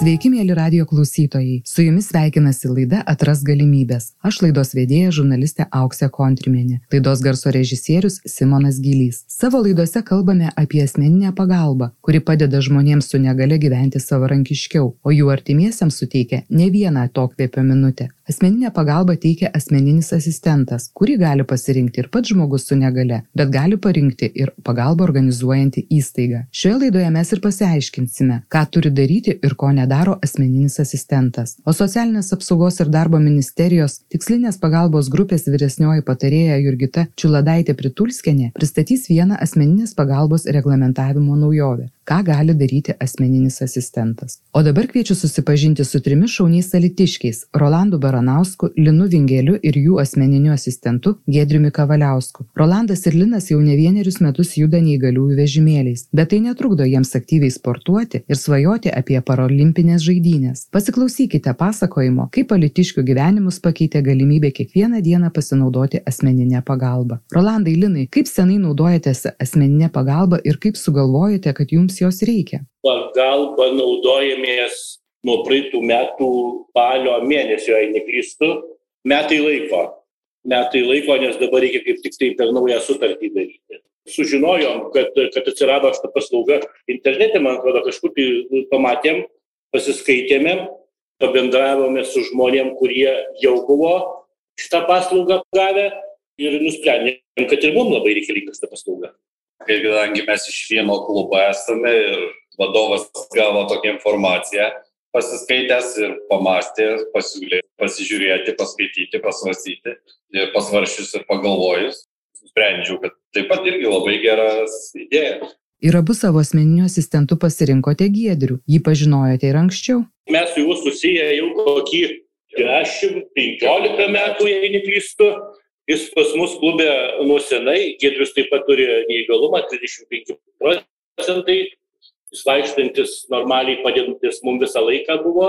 Sveiki, mėly radio klausytojai. Su jumis sveikinasi laida Atras galimybės. Aš laidos vedėja žurnalistė Auksė Kontrimenė. Laidos garso režisierius Simonas Gylys. Savo laidose kalbame apie asmeninę pagalbą, kuri padeda žmonėms su negale gyventi savarankiškiau, o jų artimiesiems suteikia ne vieną atokvėpio minutę. Asmeninę pagalbą teikia asmeninis asistentas, kurį gali pasirinkti ir pats žmogus su negale, bet gali parinkti ir pagalbą organizuojanti įstaiga. Šioje laidoje mes ir pasiaiškinsime, ką turi daryti ir ko nedaro asmeninis asistentas. O socialinės apsaugos ir darbo ministerijos tikslinės pagalbos grupės vyresnioji patarėja Jurgita Čiuladaitė Pritulskienė pristatys vieną asmeninės pagalbos reglamentavimo naujovę ką gali daryti asmeninis asistentas. O dabar kviečiu susipažinti su trimis šauniais salitiškiais - Rolandu Baranausku, Linu Vingeliu ir jų asmeniniu asistentu Gedriumi Kavaliausku. Rolandas ir Linas jau ne vienerius metus juda neįgaliųjų vežimėliais, bet tai netrukdo jiems aktyviai sportuoti ir svajoti apie paralimpinės žaidynės. Pasiklausykite pasakojimo, kaip palitiškių gyvenimus pakeitė galimybė kiekvieną dieną pasinaudoti asmeninę pagalbą. Rolandai, Linai, kaip senai naudojatės asmeninę pagalbą ir kaip sugalvojate, kad jums jos reikia? Pagalba naudojamės nuo praeitų metų spalio mėnesio, jei neklystu, metai laiko. Metai laiko, nes dabar reikia kaip tik tai per naują sutartį daryti. Sužinojom, kad, kad atsirado šitą paslaugą internete, man atrodo, kažkur tai pamatėm, pasiskaitėme, pabendravome su žmonėm, kurie jau buvo šitą paslaugą gavę ir nusprendėm, kad ir mums labai reikalinga šitą paslaugą kadangi mes iš vieno klubo esame ir vadovas gavo tokią informaciją, pasiskaitęs ir pamastė, pasiūlė pasižiūrėti, paskaityti, pasvarstyti ir pasvaršius ir pagalvojus, sprendžiau, kad taip pat irgi labai geras idėjas. Ir abu savo asmeniniu asistentu pasirinkote Giedrių. Jį pažinojote ir anksčiau. Mes su juo susiję jau kokį 10-15 metų, jei neklystu. Jis pas mus klube nuo senai, Gedrius taip pat turi neįgalumą, 35 procentai, jis vaikštantis normaliai padedantis mums visą laiką buvo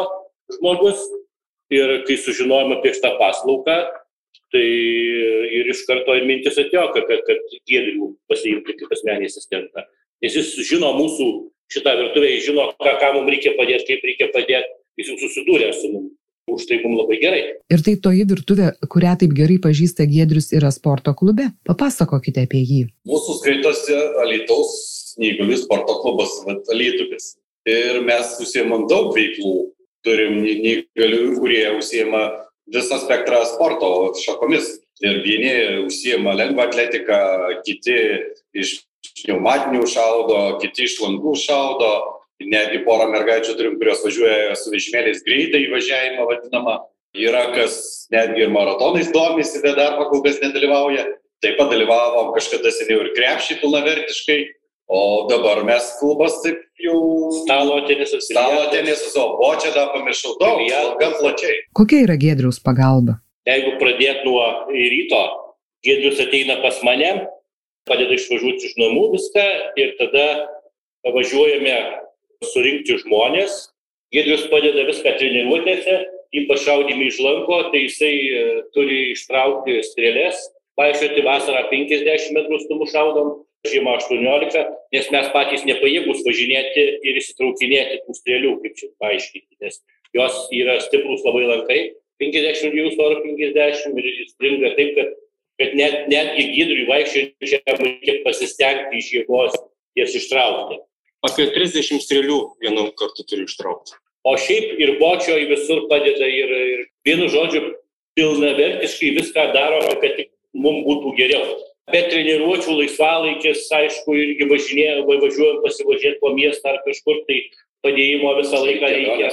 žmogus. Ir kai sužinojom apie šitą paslaugą, tai ir iš karto mintis atėjo, kad, kad Gedrių pasiimti kaip asmenį asistentą. Nes jis žino mūsų šitą virtuvę, jis žino, ką, ką mums reikia padėti, kaip reikia padėti, jis jau susidūrė su mums už tai mums labai gerai. Ir tai toji virtuvė, kurią taip gerai pažįsta Gedrius, yra sporto klube. Papasakokite apie jį. Mūsų skaitosi Alitaus neįgalių sporto klubas, Alituvis. Ir mes užsiemam daug veiklų. Turim neįgalių, kurie užsiema visą spektrą sporto šakomis. Ir vieni užsiema lengvą atletiką, kiti iš pneumatinių šaudo, kiti iš langų šaudo, netgi porą mergaičių turim, kurios važiuoja su vežimėliais greitai įvažiavimą vadinamą. Yra kas netgi ir maratonais domisi, bet dar kol kas nedalyvauja. Taip pat dalyvavom kažkada seniau ir krepšį pilnavertiškai, o dabar mes klubas taip jau... Stalo tenisas. Stalo tenisas, o bočią dar pamiršau daug, gan plačiai. Kokia yra Gedriaus pagalba? Jeigu pradėt nuo ryto, Gedrius ateina pas mane, padeda išvažiuoti iš namų viską ir tada važiuojame surinkti žmonės. Giedrius padeda viską treniruotėse, ypač šaudymį iš lanko, tai jisai e, turi ištraukti strėlės, vaikščioti vasarą 50 metrų stumų šaudom, žiemą 18, nes mes patys nepajėgus važinėti ir įsitraukinėti tų strėlių, kaip čia paaiškinti, nes jos yra stiprus labai lankai, 52 svaro 50 ir stringa taip, kad, kad net, netgi gydriui vaikščioti reikia pasistengti iš jėgos jas ištraukti apie 30 strėlių vienu kartu turi ištraukti. O šiaip ir bočio į visur padeda ir, ir vienu žodžiu pilnavertiškai viską daro, kad tik mums būtų geriau. Bet treniruočių laisvalaikis, aišku, irgi važinėjom, važiuojam pasivažinėti po miestą ar kažkur, tai padėjimo visą laiką reikia.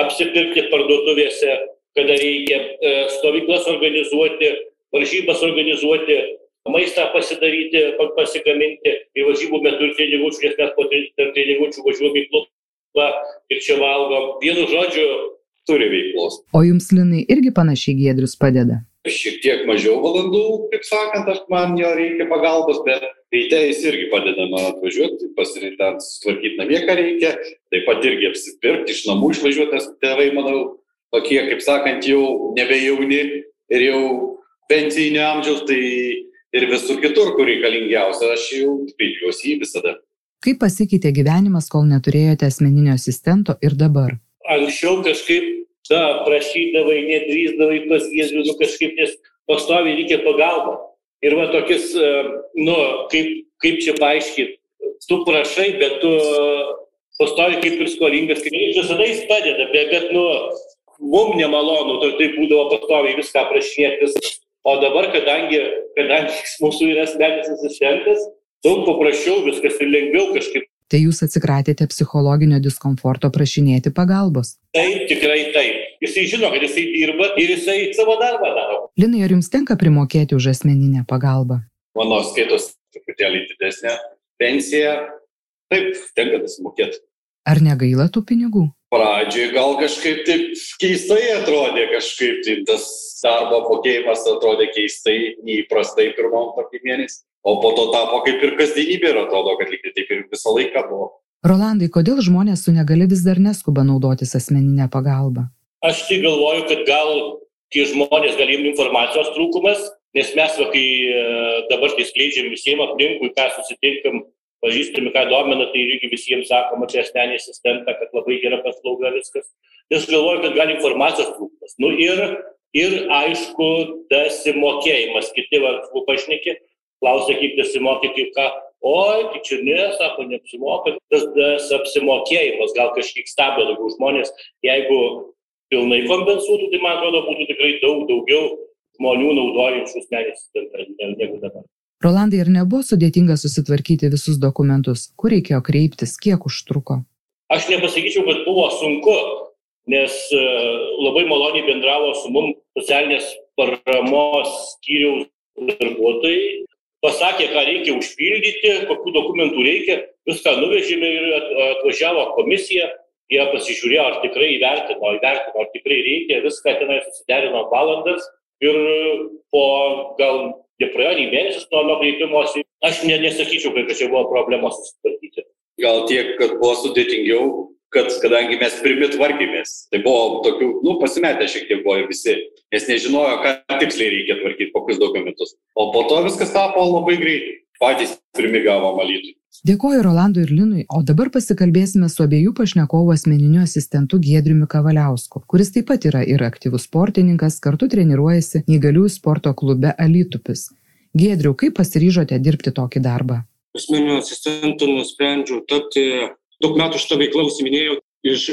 Apsipirkti parduotuvėse, kada reikia e, stovyklas organizuoti, varžybas organizuoti, maistą pasidaryti, pasigaminti ir varžybų metu ir treniruočių, nes mes po treniruočių važiuojame į klubą ir čia valgom. Vienu žodžiu, turi veiklos. O jums, Linai, irgi panašiai Giedrius padeda? Šiek tiek mažiau valandų, kaip sakant, aš man jo reikia pagalbos, bet ryte jis irgi padeda man atvažiuoti, pasirinkti, sutvarkyti namie, ką reikia, taip pat irgi apsipirkti, iš namų išvažiuoti, nes tėvai, manau, tokie, kaip sakant, jau nebejauni ir jau pensijinio amžiaus, tai ir visur kitur, kur reikalingiausia, aš jau kreipiuosi į visada. Kaip pasikeitė gyvenimas, kol neturėjote asmeninio asistento ir dabar? anksčiau kažkaip, na, prašydavai, nedrįsdavai pas Jėzų, nu kažkaip, nes pastoviai reikia pagalba. Ir va tokius, e, nu, kaip, kaip čia paaiškinti, tu prašai, bet tu pastovi kaip ir skolingas, kaip ir visada jis padeda, bet, bet nu, mum nemalonu, tai, tai būdavo pastoviai viską prašinėtis. O dabar, kadangi, kadangi mūsų yra asmenis asistentas, daug paprasčiau viskas ir lengviau kažkaip. Tai jūs atsikratėte psichologinio diskomforto prašinėti pagalbos. Taip, tikrai taip. Jisai žino, kad jisai dirba ir jisai savo darbą daro. Linai, ar jums tenka primokėti už asmeninę pagalbą? Mano skaitos truputėlį didesnė pensija. Taip, tenka pasimokėti. Ar negaila tų pinigų? Pradžioje gal kažkaip taip keistai atrodė, kažkaip tai tas darbo apmokėjimas atrodė keistai, neįprastai pirmam tokį mėnesį. O po to tapo kaip ir kasdienybė ir atrodo, kad lygiai taip ir visą laiką buvo. Rolandai, kodėl žmonės su negale vis dar neskuba naudotis asmeninę pagalbą? Aš tai galvoju, kad gal tie žmonės galim informacijos trūkumas, nes mes, va, kai e, dabar tai skleidžiam visiems aplinkui, ką susitinkam, pažįstami, ką domina, tai irgi visiems sakoma apie asmenį asistentą, kad labai gera paslauga viskas. Nes galvoju, kad gali informacijos trūkumas. Nu ir, ir aišku, dasimokėjimas. Kiti, va, pašnekė, klausia, kaip dasimokė, kaip ką. Oi, tai čia ne, sako, neapsimoka. Tas, tas apsimokėjimas gal kažkiek stabdo daugiau žmonės. Jeigu pilnai kompensuotų, tai man atrodo, būtų tikrai daug daugiau žmonių naudojančių asmenį asistentą negu dabar. Rolandai, ar nebuvo sudėtinga susitvarkyti visus dokumentus? Kur reikėjo kreiptis, kiek užtruko? Aš nepasakyčiau, kad buvo sunku, nes e, labai maloniai bendravo su mum socialinės paramos skyriaus darbuotojai. Pasakė, ką reikia užpildyti, kokių dokumentų reikia, viską nuvežėme ir atvažiavo komisija, jie pasižiūrėjo, ar tikrai įvertino, įvertino, ar tikrai reikia, viską tenai susiderino valandas ir po gal nepraėjo nei mėnesis nuo, nuo kreipimosi. Aš ne, nesakyčiau, kad čia buvo problema susitvarkyti. Gal tiek, kad buvo sudėtingiau, kad kadangi mes pirmi tvarkėmės, tai buvo tokių, nu, pasimetę šiek tiek buvo visi, nes nežinojo, ką tiksliai reikia tvarkyti, kokius dokumentus. O po to viskas tapo labai greitai. Patys pirmi gavo malytų. Dėkoju Rolandui ir Linui, o dabar pasikalbėsime su abiejų pašnekovų asmeniniu asistentu Giedriumi Kavaliausku, kuris taip pat yra ir aktyvus sportininkas, kartu treniruojasi neįgaliųjų sporto klube Alitupis. Giedriu, kaip pasiryžote dirbti tokį darbą? Asmeniniu asistentu nusprendžiau tapti, daug metų šitą veiklą užsiminėjau iš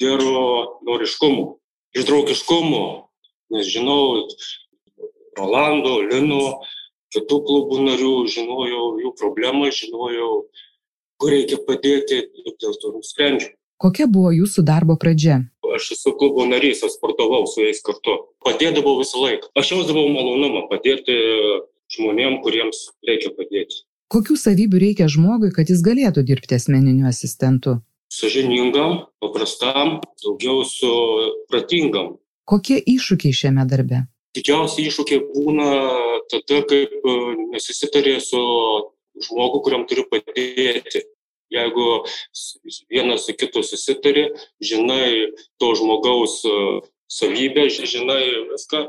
gero noriškumo, iš draugiškumo, nes žinau Rolando, Lino, kitų klubų narių, žinojau jų problemą, žinojau, kur reikia padėti ir dėl to nusprendžiau. Kokia buvo jūsų darbo pradžia? Aš esu klubo narys, aš sportavau su jais kartu. Padėdavau visą laiką. Aš jausdavau malonumą padėti žmonėm, kuriems reikia padėti. Kokių savybių reikia žmogui, kad jis galėtų dirbti asmeniniu asistentu? Sažiningam, paprastam, daugiau su pratingam. Kokie iššūkiai šiame darbe? Didžiausi iššūkiai būna tada, kaip e, nesusitarė su žmogu, kuriam turi padėti. Jeigu vienas su kitu susitarė, žinai to žmogaus e, savybę, žinai viską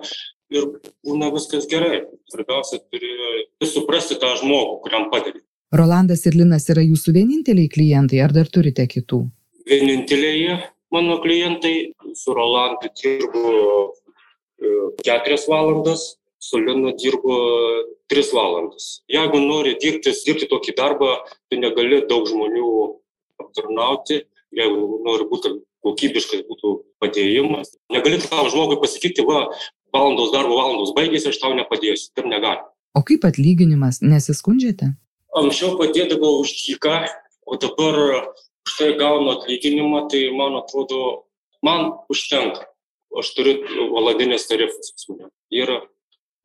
ir būna viskas gerai. Svarbiausia, turi suprasti tą žmogų, kuriam padedi. Rolandas ir Linas yra jūsų vieninteliai klientai, ar dar turite kitų? Vieninteliai mano klientai, su Rolandu dirbu keturias valandas, su Linu dirbu tris valandas. Jeigu nori dirbti, dirbti tokį darbą, tu negali daug žmonių aptarnauti, jeigu nori būti kokybiškas būtų padėjimas. Negali tam žmogui pasakyti, va, valandos darbo valandos baigėsi, aš tau nepadėsiu. Taip negali. O kaip atlyginimas, nesiskundžiate? Anksčiau padėdavau už dyką, o dabar štai gaunu atlyginimą, tai man atrodo, man užtenka aš turiu valandinės tarifus pas mane. Yra,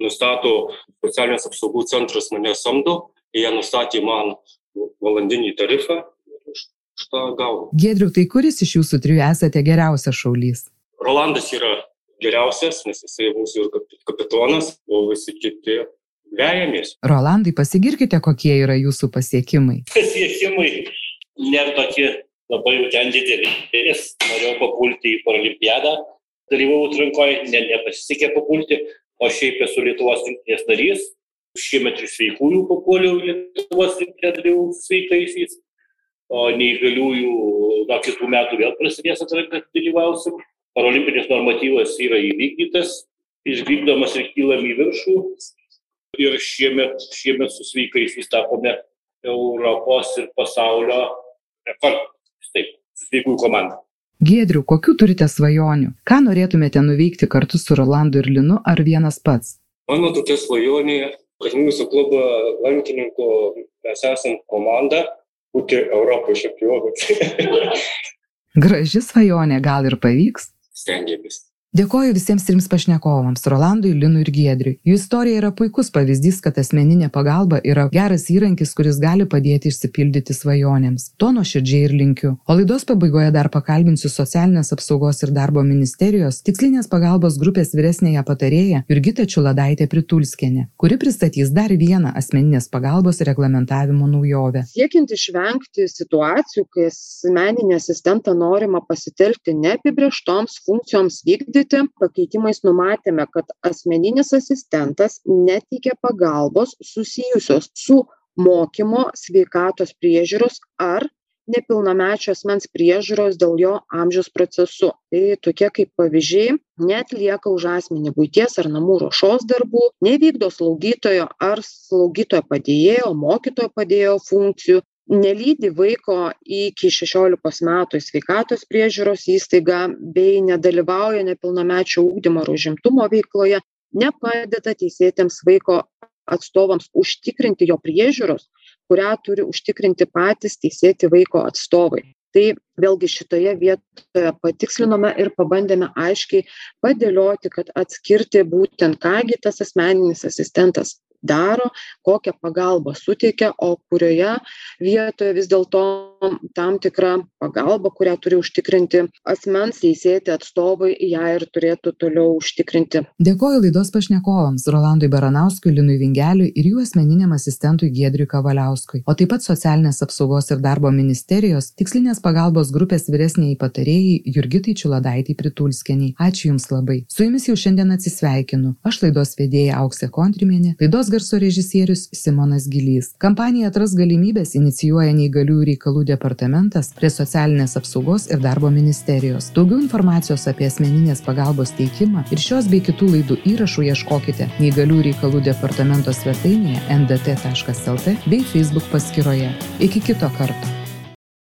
nustato socialinės apsaugų centras mane samdo, jie nustatė man valandinį tarifą ir aš tą gaunu. Gedriu, tai kuris iš jūsų trijų esate geriausias šaulys? Rolandas yra geriausias, nes jisai mūsų ir kapitonas, o visi kiti vejamės. Rolandai, pasigirkite, kokie yra jūsų pasiekimai. Pasiekimai nėra tokie labai jau ten dideli. Norėjau papulti į paralimpiadą, dalyvau atrankoje, ne, nepasisekė papulti, o šiaip esu Lietuvos rinktinės narys. Šiemet iš sveikųjų papuoliau Lietuvos rinktinė dalyvau sveikaisiais. o neįgaliųjų nuo kitų metų vėl prasidės atranka, dalyvausim. Parolimpinis normatyvas yra įvykdytas, išvykdomas ir kylam į viršų. Ir šiemet, šiemet su sveikaisiais tapome Europos ir pasaulio rekordais. Taip, sveikųjų komanda. Giedriu, kokiu turite svajonių? Ką norėtumėte nuveikti kartu su Rolandu ir Linu ar vienas pats? Mano tokia svajonė, kad mūsų klubo lankininkų mes esam komanda, būti Europos čempionais. Graži svajonė, gal ir pavyks? Stengiamės. Dėkoju visiems trims pašnekovams - Rolandui, Linui ir Giedriui. Jų istorija yra puikus pavyzdys, kad asmeninė pagalba yra geras įrankis, kuris gali padėti išsipildyti svajonėms. To nuoširdžiai ir linkiu. O laidos pabaigoje dar pakalbinsiu socialinės apsaugos ir darbo ministerijos tikslinės pagalbos grupės vyresnėje patarėją Jurgitą Čiuladaitę Pritulskienę, kuri pristatys dar vieną asmeninės pagalbos reglamentavimo naujovę. Siekiant išvengti situacijų, kai asmeninį asistentą norima pasitelkti neapibrieštoms funkcijoms vykdyti, siūlyti pakeitimais numatėme kad asmeninis asistentas neteikia pagalbos susijusios su mokymo sveikatos priežiūros ar nepilnamečio asmens priežiūros dėl jo amžiaus procesu. Tai tokie kaip pavyzdžiai neatlieka už asmenį buities ar namų ruošos darbų nevykdo slaugytojo ar slaugytojo padėjėjo mokytojo padėjėjo funkcijų nelydi vaiko iki šešiolikos metų į sveikatos priežiūros įstaigą bei nedalyvauja nepilnamečio ugdymo ar užimtumo veikloje nepadeda teisėtiems vaiko atstovams užtikrinti jo priežiūros kurią turi užtikrinti patys teisėti vaiko atstovai. Tai vėlgi šitoje vietoje patikslinome ir pabandėme aiškiai padėlioti kad atskirti būtent ką gi tas asmeninis asistentas daro kokią pagalbą suteikia o kurioje vietoje vis dėlto tam tikra pagalba kurią turi užtikrinti asmens teisėti atstovai ją ir turėtų toliau užtikrinti. Dėkoju laidos pašnekovams rolandui baranauskui linui vingeliui ir jų asmeniniam asistentui giedriui kavaliauskui o taip pat socialinės apsaugos ir darbo ministerijos tikslinės pagalbos grupės vyresniajai patarėjai jurgitai čiuladaitei pritulskienei. Ačiū jums labai. Su jumis jau šiandien atsisveikinu. Aš laidos vedėja auksė kontrimienė. Laidos garso režisierius Simonas Gilys. Kampaniją Atras galimybės inicijuoja neįgaliųjų reikalų departamentas prie socialinės apsaugos ir darbo ministerijos. Daugiau informacijos apie asmeninės pagalbos teikimą ir šios bei kitų laidų įrašų ieškokite neįgaliųjų reikalų departamento svetainėje ndt.lt bei Facebook paskyroje. Iki kito karto.